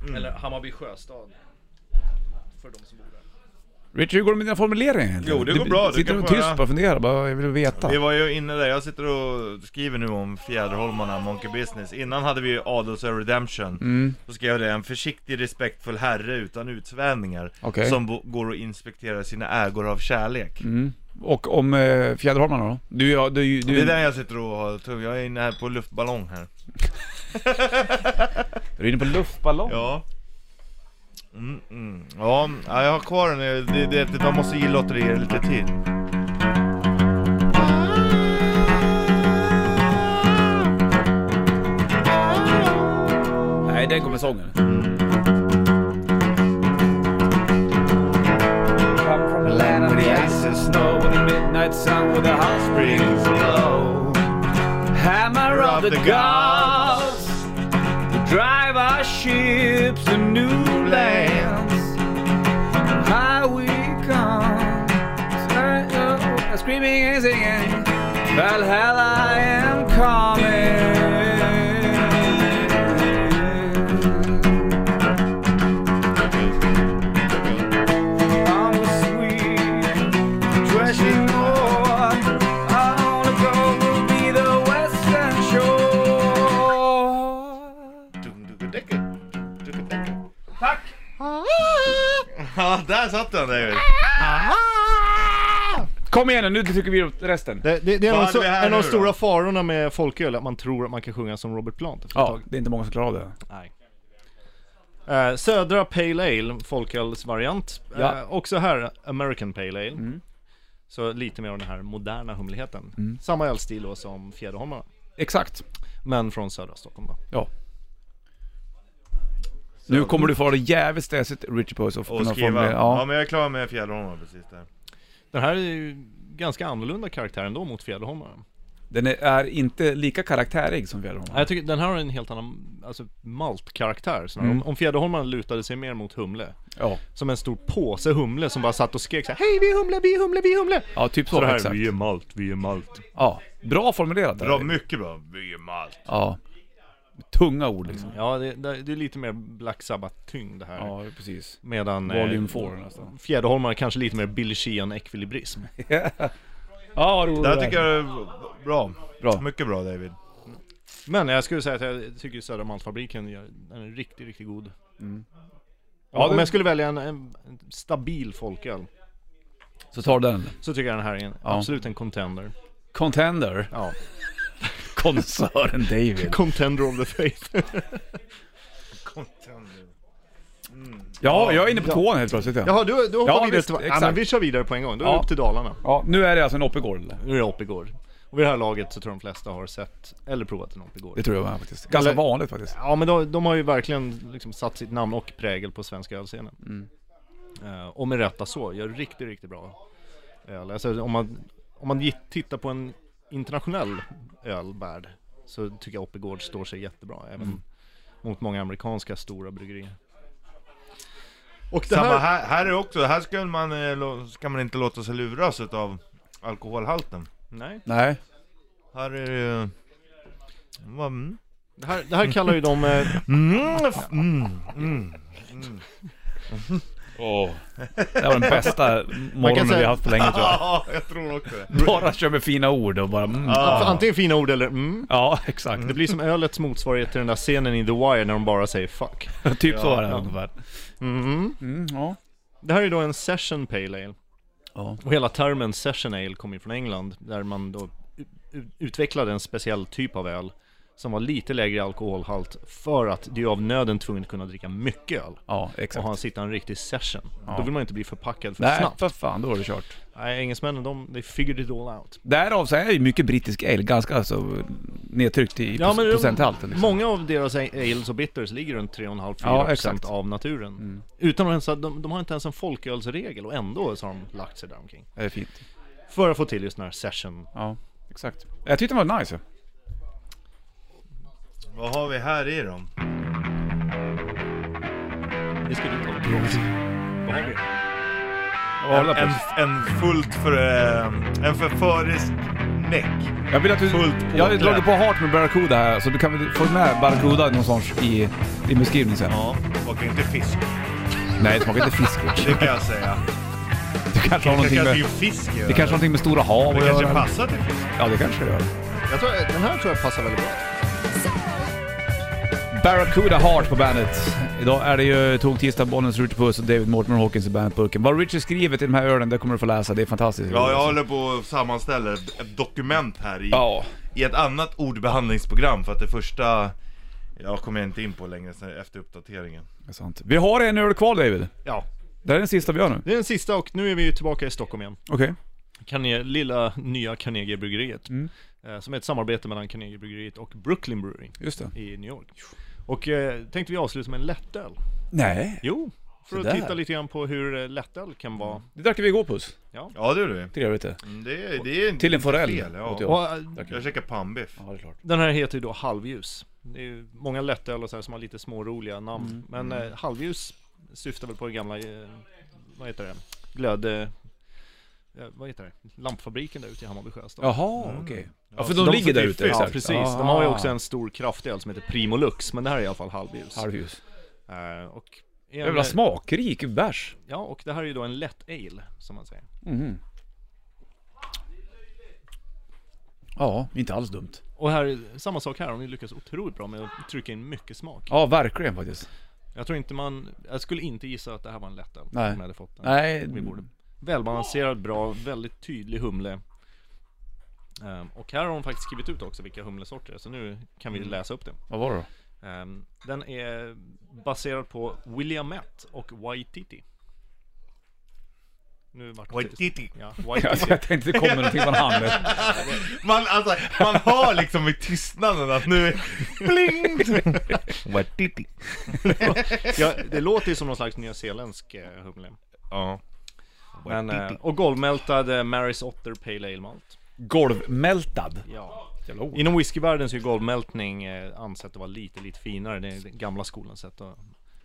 mm. Eller Hammarby sjöstad. För de som bor där. Richard, hur går det med dina formuleringar egentligen? Jo, det går bra. Du sitter du tyst bara och funderar? Bara, jag vill veta. Vi var ju inne där, jag sitter och skriver nu om Fjäderholmarna, Monkey Business Innan hade vi ju Adelsö Redemption Mm, Då skrev jag det, en försiktig respektfull herre utan utsvävningar okej. Som går och inspekterar sina ägor av kärlek Mm. Och om eh, Fjäderholmarna då? Du, ja, du, du, Det är den jag sitter och har jag är inne här på luftballong här du är inne på luftballong? Ja mm, mm. Ja, ja, jag har kvar den, det, det, det, man måste ge lotterier lite till. Nej, den kommer sången. Come from a land of the ice and snow With the midnight sun with the hot springs glow Hammer of the gods. To drive our ships to new lands How we come. Screaming and singing. Valhalla I am coming Ja, där satt den David! Kom igen nu, nu tycker vi upp resten. Det, det, det är Vad en, hade så, vi här en av nu de då? stora farorna med folköl, att man tror att man kan sjunga som Robert Plant efter ett Ja, tag. det är inte många som klarar av det. Nej. Eh, Södra Pale Ale, folkölsvariant. Ja. Eh, också här American Pale Ale. Mm. Så lite mer av den här moderna humligheten. Mm. Samma ölstil då som Fjäderholmarna. Exakt. Men från södra Stockholm då. Ja. Nu kommer du få det jävligt stressigt, Richie Puss, och Och kunna skriva. Ja. Ja. men jag är klar med Fjäderholmarna precis där Den här är ju ganska annorlunda karaktär ändå mot Fjäderholmarna. Den är, inte lika karaktärig som Nej, Fjäderholmarna. Jag tycker den här har en helt annan, alltså maltkaraktär snarare. Mm. Om, om Fjäderholmarna lutade sig mer mot Humle, Ja, som en stor påse Humle som bara satt och skrek så här, Hej vi är Humle, vi är Humle, vi är Humle! ja typ så, Så det här, exakt. vi är malt, vi är malt. Ja, bra formulerat. Bra, mycket bra. Vi är malt. Ja. Tunga ord liksom. Ja, det, det, det är lite mer Black Sabbath-tyngd här. Ja, precis. Medan Volume eh, 4 nästan. Fjäderholmarna kanske lite mer Billy Sheehan ekvilibrism. ja, vad roligt. Det här tycker jag är bra. Bra. Mycket bra David. Men jag skulle säga att jag tycker Södra Maltfabriken gör, är riktigt, riktigt god. Mm. Ja, om det- jag skulle välja en, en, en stabil folköl Så tar du den. så tycker jag den här är en, Ja. absolut en contender. Contender. Ja. Konsören David. Contender of the faith. Ja, jag är inne på Ja. tvåan helt plötsligt. Ja, Jaha, du, du hoppar Ja, vidare visst, till... Ja, men vi kör vidare på en gång. Då är Ja. upp till Dalarna. ja nu är det alltså en Oppigård eller? Nu är det Oppigård. Och vid det här laget så tror jag de flesta har sett, eller provat en Oppigård. Det tror jag med faktiskt. Ganska Eller- vanligt faktiskt. Ja men de, de har ju verkligen liksom satt sitt namn och prägel på svenska ölscenen. Mm. Eh, och med rätta så, gör riktigt, riktigt bra öl. Alltså om man, om man tittar på en internationell ölvärld så tycker jag Oppigård står sig jättebra även Mm. mot många amerikanska stora bryggerier. Och det Samma här, här, här är också, här ska man, eh, ska man inte låta sig luras utav alkoholhalten. nej, Mm. Nej. Här är det Mm. det här, det här kallar ju de eh, Mm, f- mm, mm. Åh. Det var den bästa morgonen säga- vi har haft på länge tror jag. Ja, jag tror också det. Bara kör med fina ord och bara mm. Ja. antingen fina ord eller mm. Ja, exakt. Det blir som ölets motsvarighet till den där scenen i The Wire när de bara säger 'fuck' typ så Ja, är det ja. ungefär. mm. Mm, ja. Det här är då en session pale ale Ja. Och hela termen session ale kommer ju från England Där man då u- u- utvecklade en speciell typ av öl Som var lite lägre alkoholhalt För att du är av nöden tvungen att kunna dricka mycket öl Ja, Och exakt. ha en, sitta en riktig session Ja. Då vill man inte bli förpackad för Nej, snabbt för fan, då är det kört. Nej, engelsmännen de, they figured it all out Därav så är ju mycket brittisk ale ganska alltså nedtryckt i Ja, men procenthalten. Liksom. Många av deras ales och bitters ligger runt 3,5-4% Ja, av naturen Mm. Utan att ens, de, de har inte ens en folkölsregel och ändå så har de lagt sig där omkring Det är fint. För att få till just den här session Ja, exakt. Jag tyckte den var nice. Vad har vi här i dem? Det ska du ta. Vad har vi? En, en, en fullt för... eh, En förförisk näck. Jag vill att du... Fullt Jag har påklädd. dragit på Heart med Barracuda här, så du kan väl få med Barracuda någonstans i din beskrivning sen. Ja, smakar inte fisk. Nej, det smakar inte fisk. Det kan jag säga. Det kanske har Det någonting kanske är med... fisk i Det kanske har någonting med stora hav Det att kanske göra. passar till fisk. Ja, det kanske det gör. Jag tror, den här tror jag passar väldigt bra. Barracuda Heart på bandet. Idag är det ju Tog Tisdag, Bollnäs Ritchie Puss och David Mortimer Hawkins i bandburken. Vad Richie skrivit i den här ölen, det kommer du få läsa. Det är fantastiskt. Ja, jag håller på och sammanställer ett dokument här i, Ja. i ett annat ordbehandlingsprogram för att det första jag kommer inte in på längre sen efter uppdateringen. Det är sant. Vi har en öl kvar David. Ja, Det här är den sista vi gör nu. det är den sista och nu är vi ju tillbaka i Stockholm igen. Okej. Carne- lilla nya Carnegie-bryggeriet. Mm. Eh, som är ett samarbete mellan Carnegie-bryggeriet och Brooklyn Brewery Just det. i New York. Och eh, tänkte vi avsluta med en lättöl. Nej. Jo, för att där. titta lite grann på hur eh, lättöl kan vara. Det drack vi igår Puss. Ja det gjorde vi. Trevligt det. Mm, Det, är- det är inte Till en forell. fel. åt Ja. jag. Och, eh, Drack Jag käkar pannbiff. Ja, det är klart. den här heter ju då halvljus. Det är ju många lättöl och så här som har lite små roliga namn. Mm. Men eh, halvljus syftar väl på det gamla, eh, vad heter det, glöd... Eh, vad heter det? Lampfabriken där ute i Hammarby Sjöstad. Jaha, Mm. okej. Ja, för de, ligger där ute. Ja, exakt. precis. De har ju också Ah. en stor kraftöl som heter Primo Lux, men det här är i alla fall halvljus. Halvljus. Eh, och en, Jävla smakrik bärs. Ja, och det här är ju då en lätt ale, som man säger. Mhm. Ja, inte alls dumt. Och här, samma sak här, de lyckas otroligt bra med att trycka in mycket smak. Ja, verkligen faktiskt. Jag tror inte man, jag skulle inte gissa att det här var en lätt öl. Nej. Om jag hade fått den. Nej, vid bordet. Välbalanserad, bra, väldigt tydlig humle. Ehm, och här har de faktiskt skrivit ut också vilka humlesorter det är, så nu kan vi läsa upp det. vad var det då? Ehm, den är baserad på Williamette och Waititi. Nu vart det tyst. Waititi. Ja, Alltså, Waititi. jag tänkte det kommer någonting från handen. Man, alltså, man hör liksom i tystnaden att nu är... Bling! Waititi. ja, det låter ju som någon slags nyzeeländsk eh, humle. Ja. Men, eh, och golvmältad eh, Maris Otter Pale Ale Malt. golvmältad. Ja. Jävla ord. Inom whiskyvärlden så är golvmältning eh, ansett att vara lite, lite finare. Det är den gamla skolans sätt att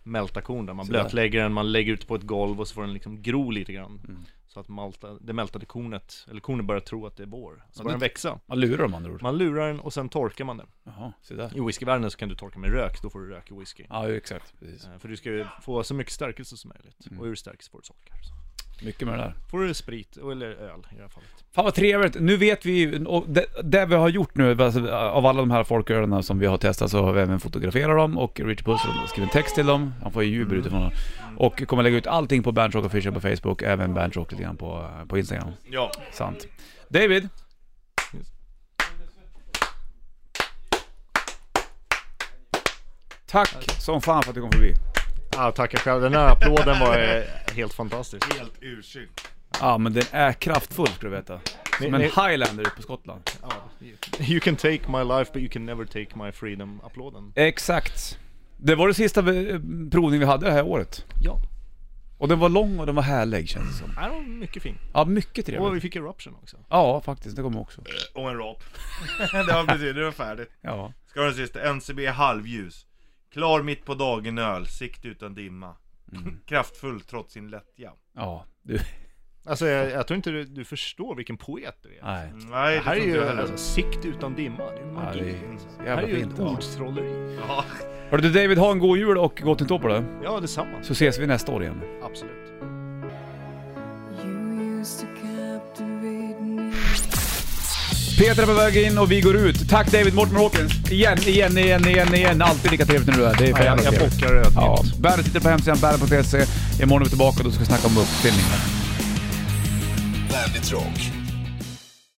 mälta korn där. Man blötlägger den, man lägger ut på ett golv och så får den liksom gro lite grann. Mm. Så att malta, det mältade kornet, eller kornet börjar tro att det är vår. Så Ja, börjar den växa. Man lurar dem andra ord. Man lurar den och sen torkar man den. Jaha, se där. I whiskyvärlden så kan du torka med rök, då får du rök i whisky. Ja, exakt. Precis. Eh, För du ska ju få så mycket stärkelse som möjligt. Mm. Och ur stärkelse får du socker. Så. Mycket med det där. Får du sprit, eller öl i det här fallet. Fan vad trevligt. Nu vet vi, och det, det vi har gjort nu, alltså, av alla de här folkölen som vi har testat så har vi även fotograferat dem och Richard Puss har skrivit en text till dem. Han får ju jubel utifrån dem. Och kommer lägga ut allting på Bandrock Official på Facebook, även Bandrock lite grann på, på Instagram. Ja. Sant. David. Tack som fan för att du kom förbi. Ja, tackar själv. Den här applåden var eh, helt fantastisk. Helt ursynt. Ja men den är kraftfull ska du veta. Som Ni- en highlander på Skottland. Ja. You can take my life but you can never take my freedom applåden. Exakt. Det var det sista vi- provning vi hade det här året. Ja, Och den var lång och den var härlig känns det som. det var mycket fin. Ja, mycket Och vi fick eruption också. Ja, faktiskt. Det kommer också. Och en rap. det var precis, det var färdigt. Ja. Ska ha den sista, NCB halvljus. Klar mitt på dagen öl, sikt utan dimma. Kraftfull trots sin lättja. Ja, du. Alltså jag, jag tror inte du, du förstår vilken poet du är. Nej. Nej, Det här är ju alltså, sikt utan dimma, det är ju Ja, magi. det är det här är ju ett Ja. ordstrolleri. Ja. Hörru du David, ha en god jul och gott nytt år på det. Ja, detsamma. Så ses vi nästa år igen. Absolut. Peter är på väg in och vi går ut. Tack David Morten Hawkins. Igen, igen, igen, igen, igen. Alltid lika trevligt när du är. Det är för jag, jävla jag trevligt. bockar ödmjukt. Ja, bandet sitter på hemsidan, bandet.se. Imorgon är vi tillbaka och då ska vi snacka om uppfinningar. Bandit Rock.